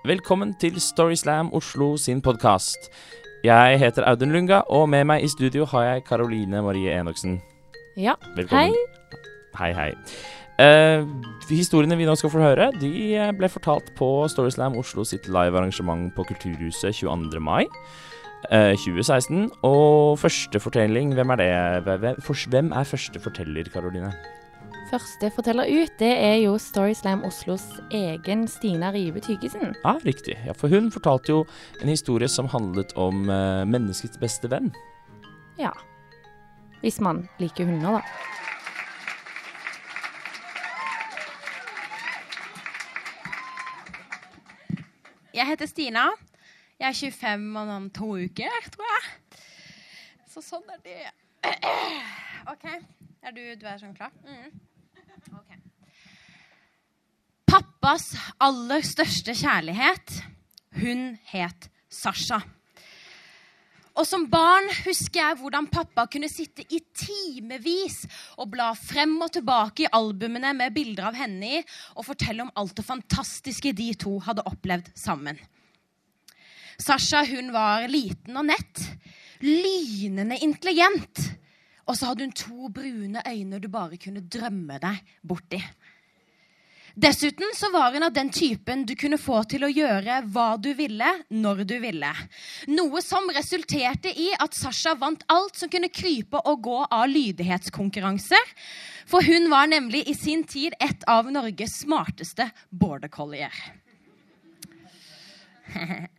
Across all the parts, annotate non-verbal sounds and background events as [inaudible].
Velkommen til Storyslam Oslo sin podkast. Jeg heter Audun Lunga, og med meg i studio har jeg Karoline Marie Enoksen. Ja. Velkommen. Hei, hei. Eh, historiene vi nå skal få høre, de eh, ble fortalt på Storyslam Oslo sitt live-arrangement på Kulturhuset 22. mai eh, 2016. Og første fortelling, hvem er det? Hvem er første forteller, Karoline? Første forteller ut, det er jo Storyslam Oslos egen Stina Rive Tygesen. Ja, riktig. Ja, for hun fortalte jo en historie som handlet om eh, menneskets beste venn. Ja. Hvis man liker hunder, da. Jeg heter Stina. Jeg er 25 om to uker, tror jeg. Så sånn er det. [clears throat] OK. Er du, du er sånn klar? Mm. Ok. Pappas aller største kjærlighet, hun het Sasha. Og som barn husker jeg hvordan pappa kunne sitte i timevis og bla frem og tilbake i albumene med bilder av henne i, og fortelle om alt det fantastiske de to hadde opplevd sammen. Sasha hun var liten og nett, lynende intelligent. Og så hadde hun to brune øyne du bare kunne drømme deg borti. Dessuten så var hun av den typen du kunne få til å gjøre hva du ville, når du ville. Noe som resulterte i at Sasha vant alt som kunne krype og gå av lydighetskonkurranser. For hun var nemlig i sin tid et av Norges smarteste border collier. [laughs]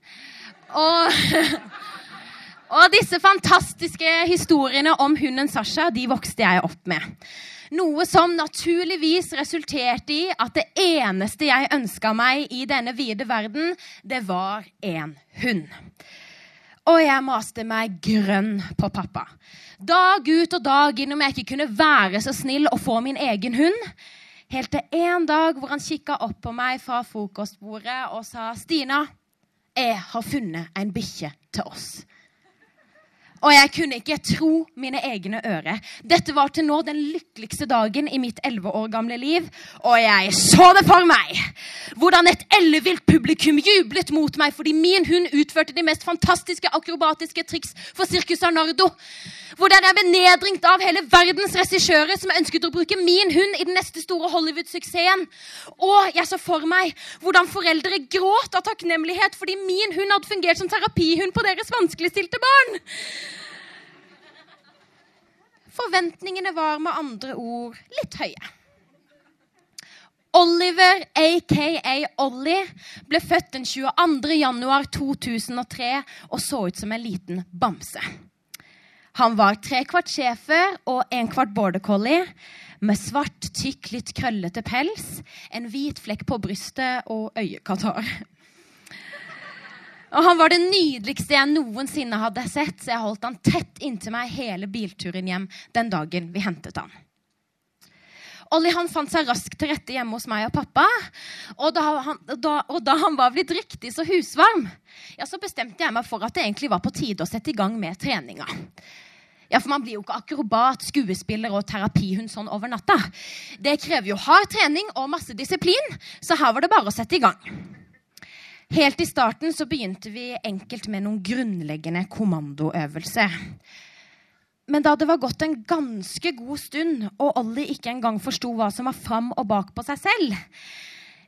og, [laughs] og disse fantastiske historiene om hunden Sasha de vokste jeg opp med. Noe som naturligvis resulterte i at det eneste jeg ønska meg i denne vide verden, det var en hund. Og jeg maste meg grønn på pappa. Dag ut og dag inn om jeg ikke kunne være så snill å få min egen hund. Helt til en dag hvor han kikka opp på meg fra frokostbordet og sa, 'Stina, jeg har funnet en bikkje til oss.' Og jeg kunne ikke tro mine egne ører. Dette var til nå den lykkeligste dagen i mitt elleve år gamle liv. Og jeg så det for meg! Hvordan et ellevilt publikum jublet mot meg fordi min hund utførte de mest fantastiske akrobatiske triks for Circus Arnardo. Hvordan jeg ble nedringt av hele verdens regissører som ønsket å bruke min hund i den neste store Hollywood-suksessen. Og jeg så for meg hvordan foreldre gråt av takknemlighet fordi min hund hadde fungert som terapihund på deres vanskeligstilte barn. Forventningene var med andre ord litt høye. Oliver, aka Ollie, ble født den 22. januar 2003 og så ut som en liten bamse. Han var tre kvart schæfer og en kvart border collie med svart, tykk, litt krøllete pels, en hvit flekk på brystet og øyekatarr. Og Han var det nydeligste jeg noensinne hadde sett, så jeg holdt han tett inntil meg hele bilturen hjem den dagen vi hentet han. Ollie han fant seg raskt til rette hjemme hos meg og pappa. Og da han, da, og da han var blitt riktig så husvarm, ja, så bestemte jeg meg for at det egentlig var på tide å sette i gang med treninga. Ja, For man blir jo ikke akrobat, skuespiller og terapihund sånn over natta. Det krever jo hard trening og masse disiplin, så her var det bare å sette i gang. Helt i starten så begynte vi enkelt med noen grunnleggende kommandoøvelser. Men da det var gått en ganske god stund, og Ollie ikke engang forsto hva som var fram og bak på seg selv,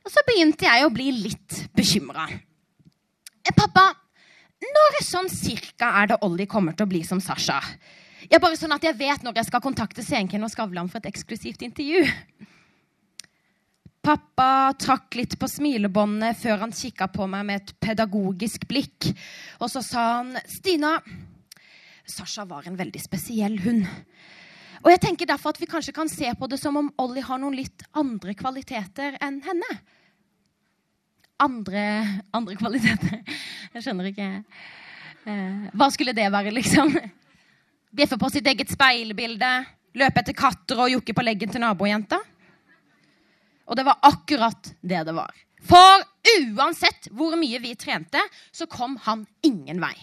så begynte jeg å bli litt bekymra. Pappa, når sånn cirka er det Ollie kommer til å bli som Sasha? Ja, Bare sånn at jeg vet når jeg skal kontakte Senken og Skavlan for et eksklusivt intervju. Pappa trakk litt på smilebåndet før han kikka på meg med et pedagogisk blikk. Og så sa han, 'Stina, Sasha var en veldig spesiell hund.' Og jeg tenker derfor at vi kanskje kan se på det som om Ollie har noen litt andre kvaliteter enn henne. Andre, andre kvaliteter Jeg skjønner ikke eh, Hva skulle det være, liksom? Bjeffe på sitt eget speilbilde? Løpe etter katter og jokke på leggen til nabojenta? Og det var akkurat det det var. For uansett hvor mye vi trente, så kom han ingen vei.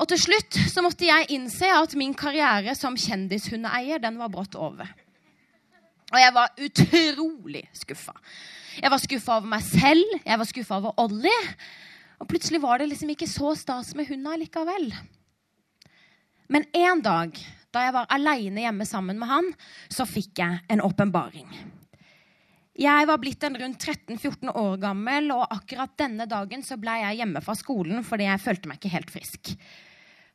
Og til slutt så måtte jeg innse at min karriere som kjendishundeeier den var brått over. Og jeg var utrolig skuffa. Jeg var skuffa over meg selv. Jeg var skuffa over Ollie. Og plutselig var det liksom ikke så stas med hunda likevel. Men en dag da jeg var aleine hjemme sammen med han, så fikk jeg en åpenbaring. Jeg var blitt en rundt 13-14 år gammel, og akkurat denne dagen så ble jeg hjemme fra skolen fordi jeg følte meg ikke helt frisk.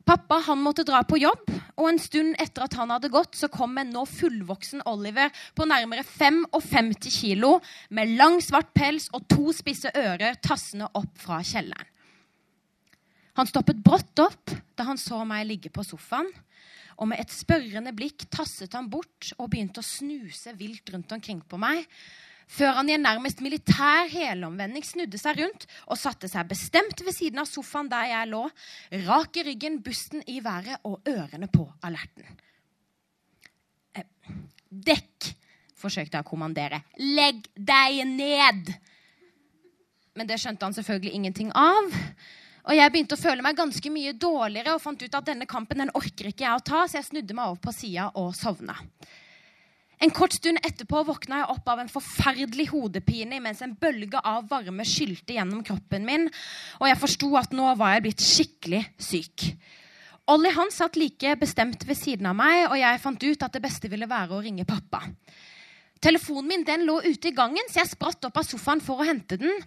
Pappa han måtte dra på jobb, og en stund etter at han hadde gått, så kom en nå fullvoksen Oliver på nærmere 55 kilo med lang, svart pels og to spisse ører tassende opp fra kjelleren. Han stoppet brått opp da han så meg ligge på sofaen, og med et spørrende blikk tasset han bort og begynte å snuse vilt rundt omkring på meg før han i en nærmest militær helomvending snudde seg rundt og satte seg bestemt ved siden av sofaen der jeg lå, rak i ryggen, busten i været og ørene på alerten. Eh, dekk, forsøkte jeg å kommandere. Legg deg ned! Men det skjønte han selvfølgelig ingenting av. Og jeg begynte å føle meg ganske mye dårligere og fant ut at denne kampen den orker ikke jeg å ta, så jeg snudde meg over på sida og sovna. En kort stund etterpå våkna jeg opp av en forferdelig hodepine mens en bølge av varme skylte gjennom kroppen min, og jeg forsto at nå var jeg blitt skikkelig syk. Ollie han satt like bestemt ved siden av meg, og jeg fant ut at det beste ville være å ringe pappa. Telefonen min den lå ute i gangen, så jeg spratt opp av sofaen for å hente den.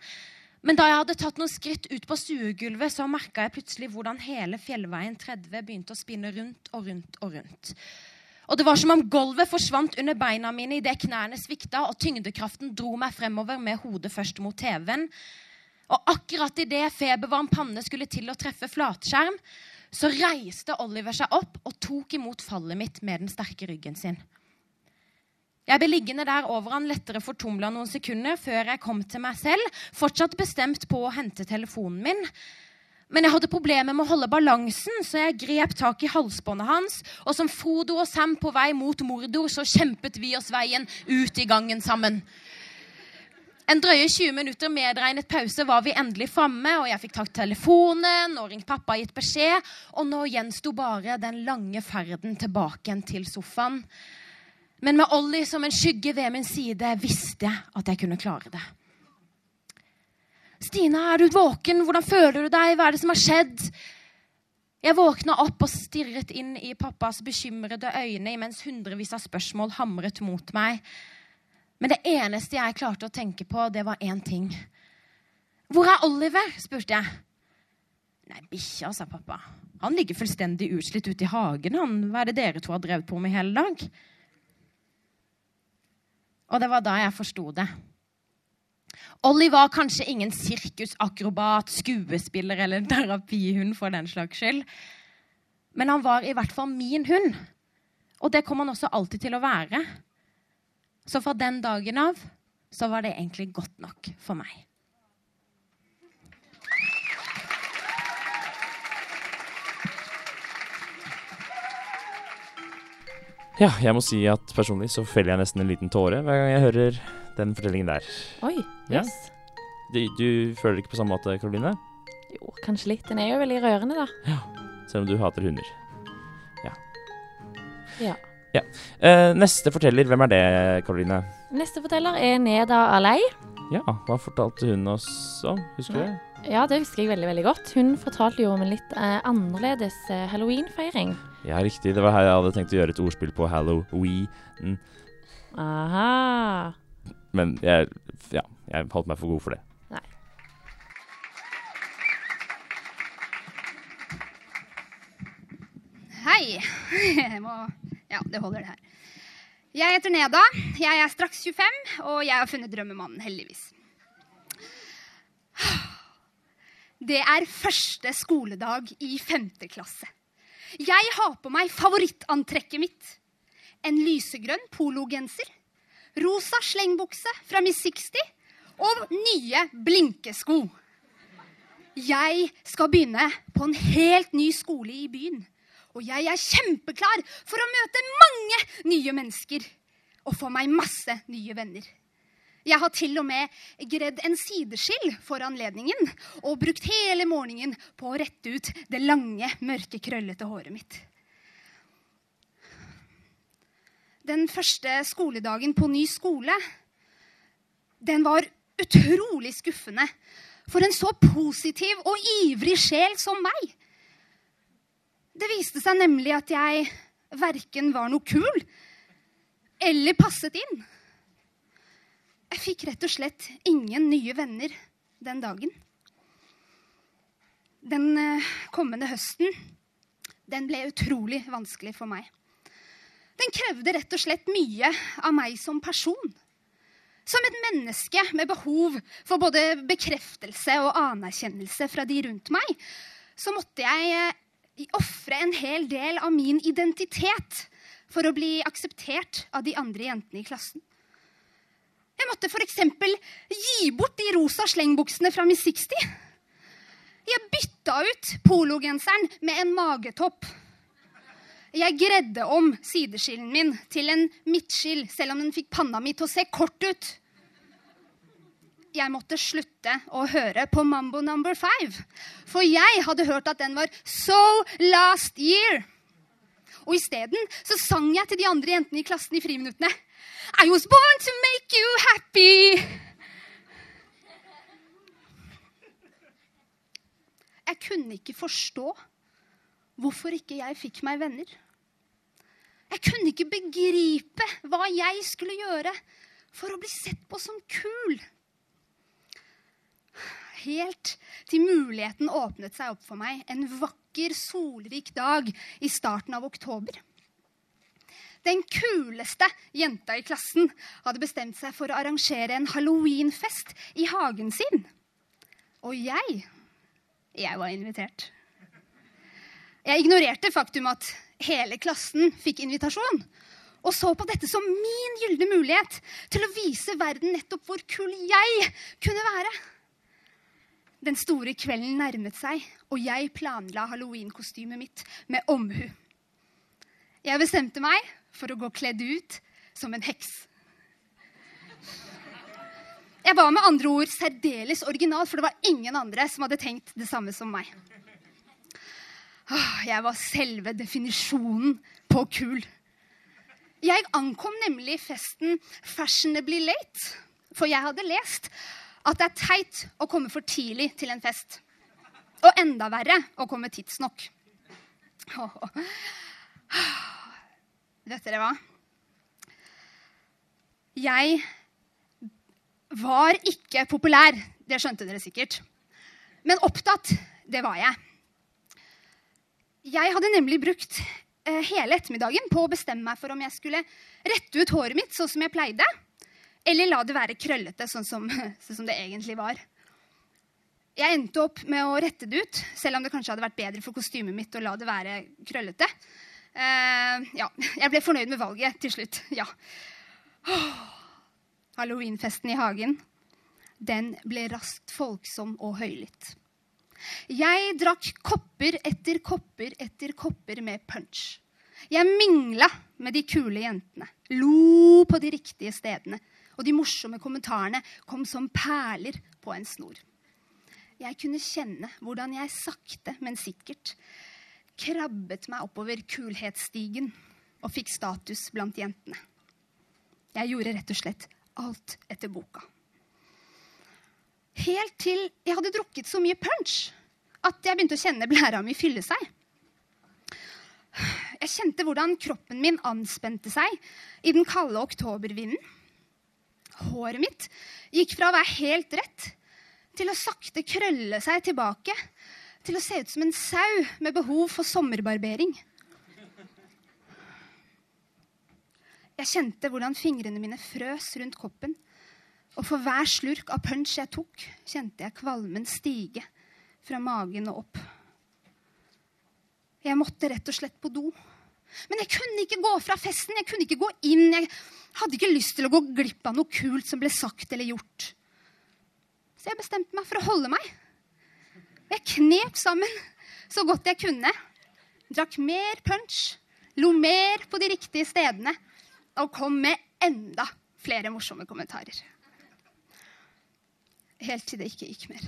Men da jeg hadde tatt noen skritt ut på stuegulvet, så merka jeg plutselig hvordan hele Fjellveien 30 begynte å spinne rundt og rundt og rundt. Og det var som om gulvet forsvant under beina mine idet knærne svikta, og tyngdekraften dro meg fremover med hodet først mot TV-en. Og akkurat idet febervarm panne skulle til å treffe flatskjerm, så reiste Oliver seg opp og tok imot fallet mitt med den sterke ryggen sin. Jeg ble liggende der over han lettere fortumla noen sekunder før jeg kom til meg selv, fortsatt bestemt på å hente telefonen min. Men jeg hadde problemer med å holde balansen, så jeg grep tak i halsbåndet hans. Og som Frodo og Sam på vei mot Mordor, så kjempet vi oss veien ut i gangen sammen. En drøye 20 minutter medregnet pause var vi endelig framme, og jeg fikk tatt telefonen og ringt pappa og gitt beskjed. Og nå gjensto bare den lange ferden tilbake til sofaen. Men med Ollie som en skygge ved min side visste jeg at jeg kunne klare det. 'Stina, er du våken? Hvordan føler du deg? Hva er det som har skjedd?' Jeg våkna opp og stirret inn i pappas bekymrede øyne mens hundrevis av spørsmål hamret mot meg. Men det eneste jeg klarte å tenke på, det var én ting. 'Hvor er Oliver?' spurte jeg. 'Nei, bikkja', sa pappa. 'Han ligger fullstendig utslitt ute i hagen. han. Hva er det dere to har drevet på med hele dag?' Og det var da jeg forsto det. Ollie var kanskje ingen sirkusakrobat, skuespiller eller [laughs] terapihund for den slags skyld. Men han var i hvert fall min hund. Og det kom han også alltid til å være. Så fra den dagen av så var det egentlig godt nok for meg. Ja, jeg må si at personlig så feller jeg nesten en liten tåre hver gang jeg hører den fortellingen der. Oi, Ja. yes. Du, du føler ikke på samme måte, Karoline? Jo, kanskje litt. Den er jo veldig rørende, da. Ja. Selv om du hater hunder. Ja. Eh, neste forteller, hvem er det, Karoline? Neste forteller er Neda Alei. Ja, hva fortalte hun oss om? Husker du det? Ja, det husker jeg veldig veldig godt. Hun fortalte jo om en litt eh, annerledes eh, halloweenfeiring. Ja, riktig. Det var her jeg hadde tenkt å gjøre et ordspill på halloween. Aha. Men jeg, ja, jeg holdt meg for god for det. Hei. Jeg må Ja, det holder, det her. Jeg heter Neda. Jeg er straks 25, og jeg har funnet drømmemannen, heldigvis. Det er første skoledag i femte klasse. Jeg har på meg favorittantrekket mitt. En lysegrønn pologenser, rosa slengbukse fra Miss 60 og nye blinkesko. Jeg skal begynne på en helt ny skole i byen. Og jeg er kjempeklar for å møte mange nye mennesker. Og få meg masse nye venner. Jeg har til og med gredd en sideskill for anledningen og brukt hele morgenen på å rette ut det lange, mørke, krøllete håret mitt. Den første skoledagen på ny skole, den var utrolig skuffende for en så positiv og ivrig sjel som meg. Det viste seg nemlig at jeg verken var noe kul eller passet inn. Jeg fikk rett og slett ingen nye venner den dagen. Den eh, kommende høsten den ble utrolig vanskelig for meg. Den krevde rett og slett mye av meg som person. Som et menneske med behov for både bekreftelse og anerkjennelse fra de rundt meg, så måtte jeg eh, ofre en hel del av min identitet for å bli akseptert av de andre jentene i klassen. Jeg måtte f.eks. gi bort de rosa slengbuksene fra Miss 60. Jeg bytta ut pologenseren med en magetopp. Jeg gredde om sideskillen min til en midtskill, selv om den fikk panna mi til å se kort ut. Jeg måtte slutte å høre på Mambo Number Five, for jeg hadde hørt at den var so last year. Og isteden så sang jeg til de andre jentene i klassen i friminuttene. I was born to make you happy. Jeg kunne ikke forstå hvorfor ikke jeg fikk meg venner. Jeg kunne ikke begripe hva jeg skulle gjøre for å bli sett på som kul. Helt til muligheten åpnet seg opp for meg en vakker, solrik dag i starten av oktober. Den kuleste jenta i klassen hadde bestemt seg for å arrangere en halloweenfest i hagen sin. Og jeg jeg var invitert. Jeg ignorerte faktum at hele klassen fikk invitasjon, og så på dette som min gylne mulighet til å vise verden nettopp hvor kul jeg kunne være. Den store kvelden nærmet seg, og jeg planla halloweenkostymet mitt med omhu. Jeg bestemte meg for å gå kledd ut som en heks. Jeg var med andre ord særdeles original, for det var ingen andre som hadde tenkt det samme som meg. Jeg var selve definisjonen på kul. Jeg ankom nemlig festen fashionably late, for jeg hadde lest at det er teit å komme for tidlig til en fest. Og enda verre å komme tidsnok. Vet dere hva? Jeg var ikke populær. Det skjønte dere sikkert. Men opptatt, det var jeg. Jeg hadde nemlig brukt eh, hele ettermiddagen på å bestemme meg for om jeg skulle rette ut håret mitt sånn som jeg pleide, eller la det være krøllete sånn som, [laughs] sånn som det egentlig var. Jeg endte opp med å rette det ut, selv om det kanskje hadde vært bedre for kostymet mitt å la det være krøllete. Eh, ja, jeg ble fornøyd med valget til slutt. [laughs] Ja. Halloweenfesten i hagen, den ble raskt folksom og høylytt. Jeg drakk kopper etter kopper etter kopper med punch. Jeg mingla med de kule jentene, lo på de riktige stedene, og de morsomme kommentarene kom som perler på en snor. Jeg kunne kjenne hvordan jeg sakte, men sikkert krabbet meg oppover kulhetsstigen og fikk status blant jentene. Jeg gjorde rett og slett alt etter boka. Helt til jeg hadde drukket så mye punch at jeg begynte å kjenne blæra mi fylle seg. Jeg kjente hvordan kroppen min anspente seg i den kalde oktobervinden. Håret mitt gikk fra å være helt rett til å sakte krølle seg tilbake, til å se ut som en sau med behov for sommerbarbering. Jeg kjente hvordan fingrene mine frøs rundt koppen. Og for hver slurk av punch jeg tok, kjente jeg kvalmen stige fra magen og opp. Jeg måtte rett og slett på do. Men jeg kunne ikke gå fra festen. Jeg kunne ikke gå inn. Jeg hadde ikke lyst til å gå glipp av noe kult som ble sagt eller gjort. Så jeg bestemte meg for å holde meg. Jeg knep sammen så godt jeg kunne. Drakk mer punch, lo mer på de riktige stedene og kom med enda flere morsomme kommentarer. Helt til det ikke gikk mer.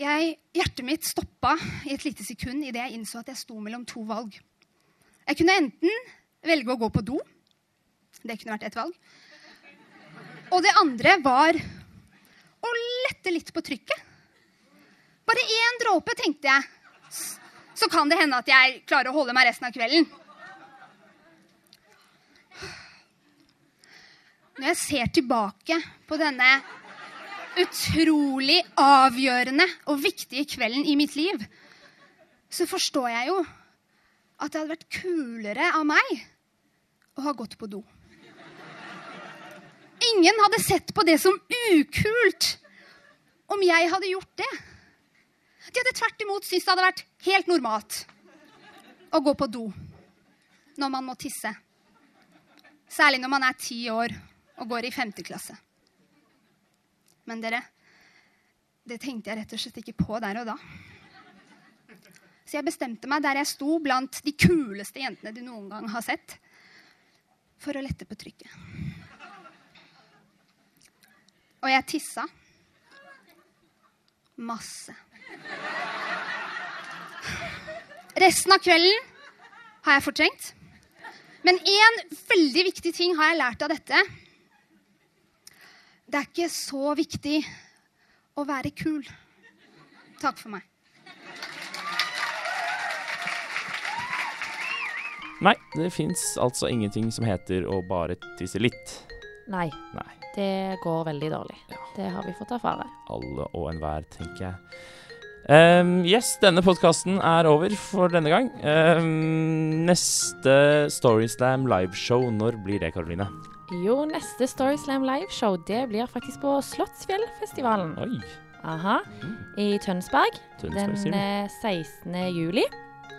Jeg, hjertet mitt stoppa i et lite sekund idet jeg innså at jeg sto mellom to valg. Jeg kunne enten velge å gå på do. Det kunne vært ett valg. Og det andre var å lette litt på trykket. Bare én dråpe, tenkte jeg. Så kan det hende at jeg klarer å holde meg resten av kvelden. Når jeg ser tilbake på denne utrolig avgjørende og viktige kvelden i mitt liv, så forstår jeg jo at det hadde vært kulere av meg å ha gått på do. Ingen hadde sett på det som ukult om jeg hadde gjort det. De hadde tvert imot syntes det hadde vært helt normalt å gå på do når man må tisse. Særlig når man er ti år og går i femte klasse. Men dere, det tenkte jeg rett og slett ikke på der og da. Så jeg bestemte meg der jeg sto blant de kuleste jentene du noen gang har sett, for å lette på trykket. Og jeg tissa. Masse. Resten av kvelden har jeg fortrengt. Men én veldig viktig ting har jeg lært av dette. Det er ikke så viktig å være kul. Takk for meg. Nei, det fins altså ingenting som heter å bare tisse litt. Nei, Nei. det går veldig dårlig. Det har vi fått erfare. Alle og enhver, tenker jeg. Um, yes, denne podkasten er over for denne gang. Um, neste Storyslam liveshow, når blir det, Karoline? Jo, neste Storyslam liveshow det blir faktisk på Slottsfjellfestivalen. Oi. Aha. I Tønsberg Tønsberg, den eh, 16. juli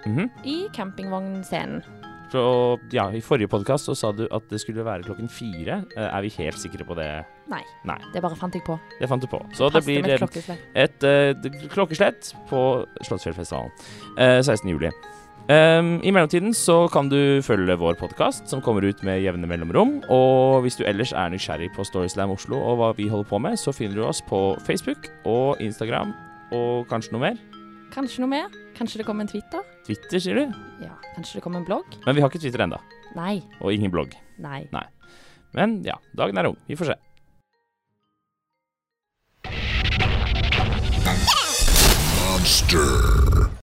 Mhm. i campingvognscenen. Så ja, I forrige podkast sa du at det skulle være klokken fire. Eh, er vi helt sikre på det? Nei, Nei. det bare fant jeg på. Det fant du på. Så det det blir eh, et klokkeslett. et et, et, klokkeslett på Slottsfjellfestivalen eh, 16. juli. Um, I mellomtiden så kan du følge vår podkast, som kommer ut med jevne mellomrom. Og hvis du ellers er nysgjerrig på Storyslam Oslo og hva vi holder på med, så finner du oss på Facebook og Instagram og kanskje noe mer. Kanskje noe mer? Kanskje det kommer en Twitter? Twitter, sier du? Ja, kanskje det kommer en blogg? Men vi har ikke Twitter ennå. Nei. Og ingen blogg. Nei. Men ja, dagen er ung. Vi får se. Monster.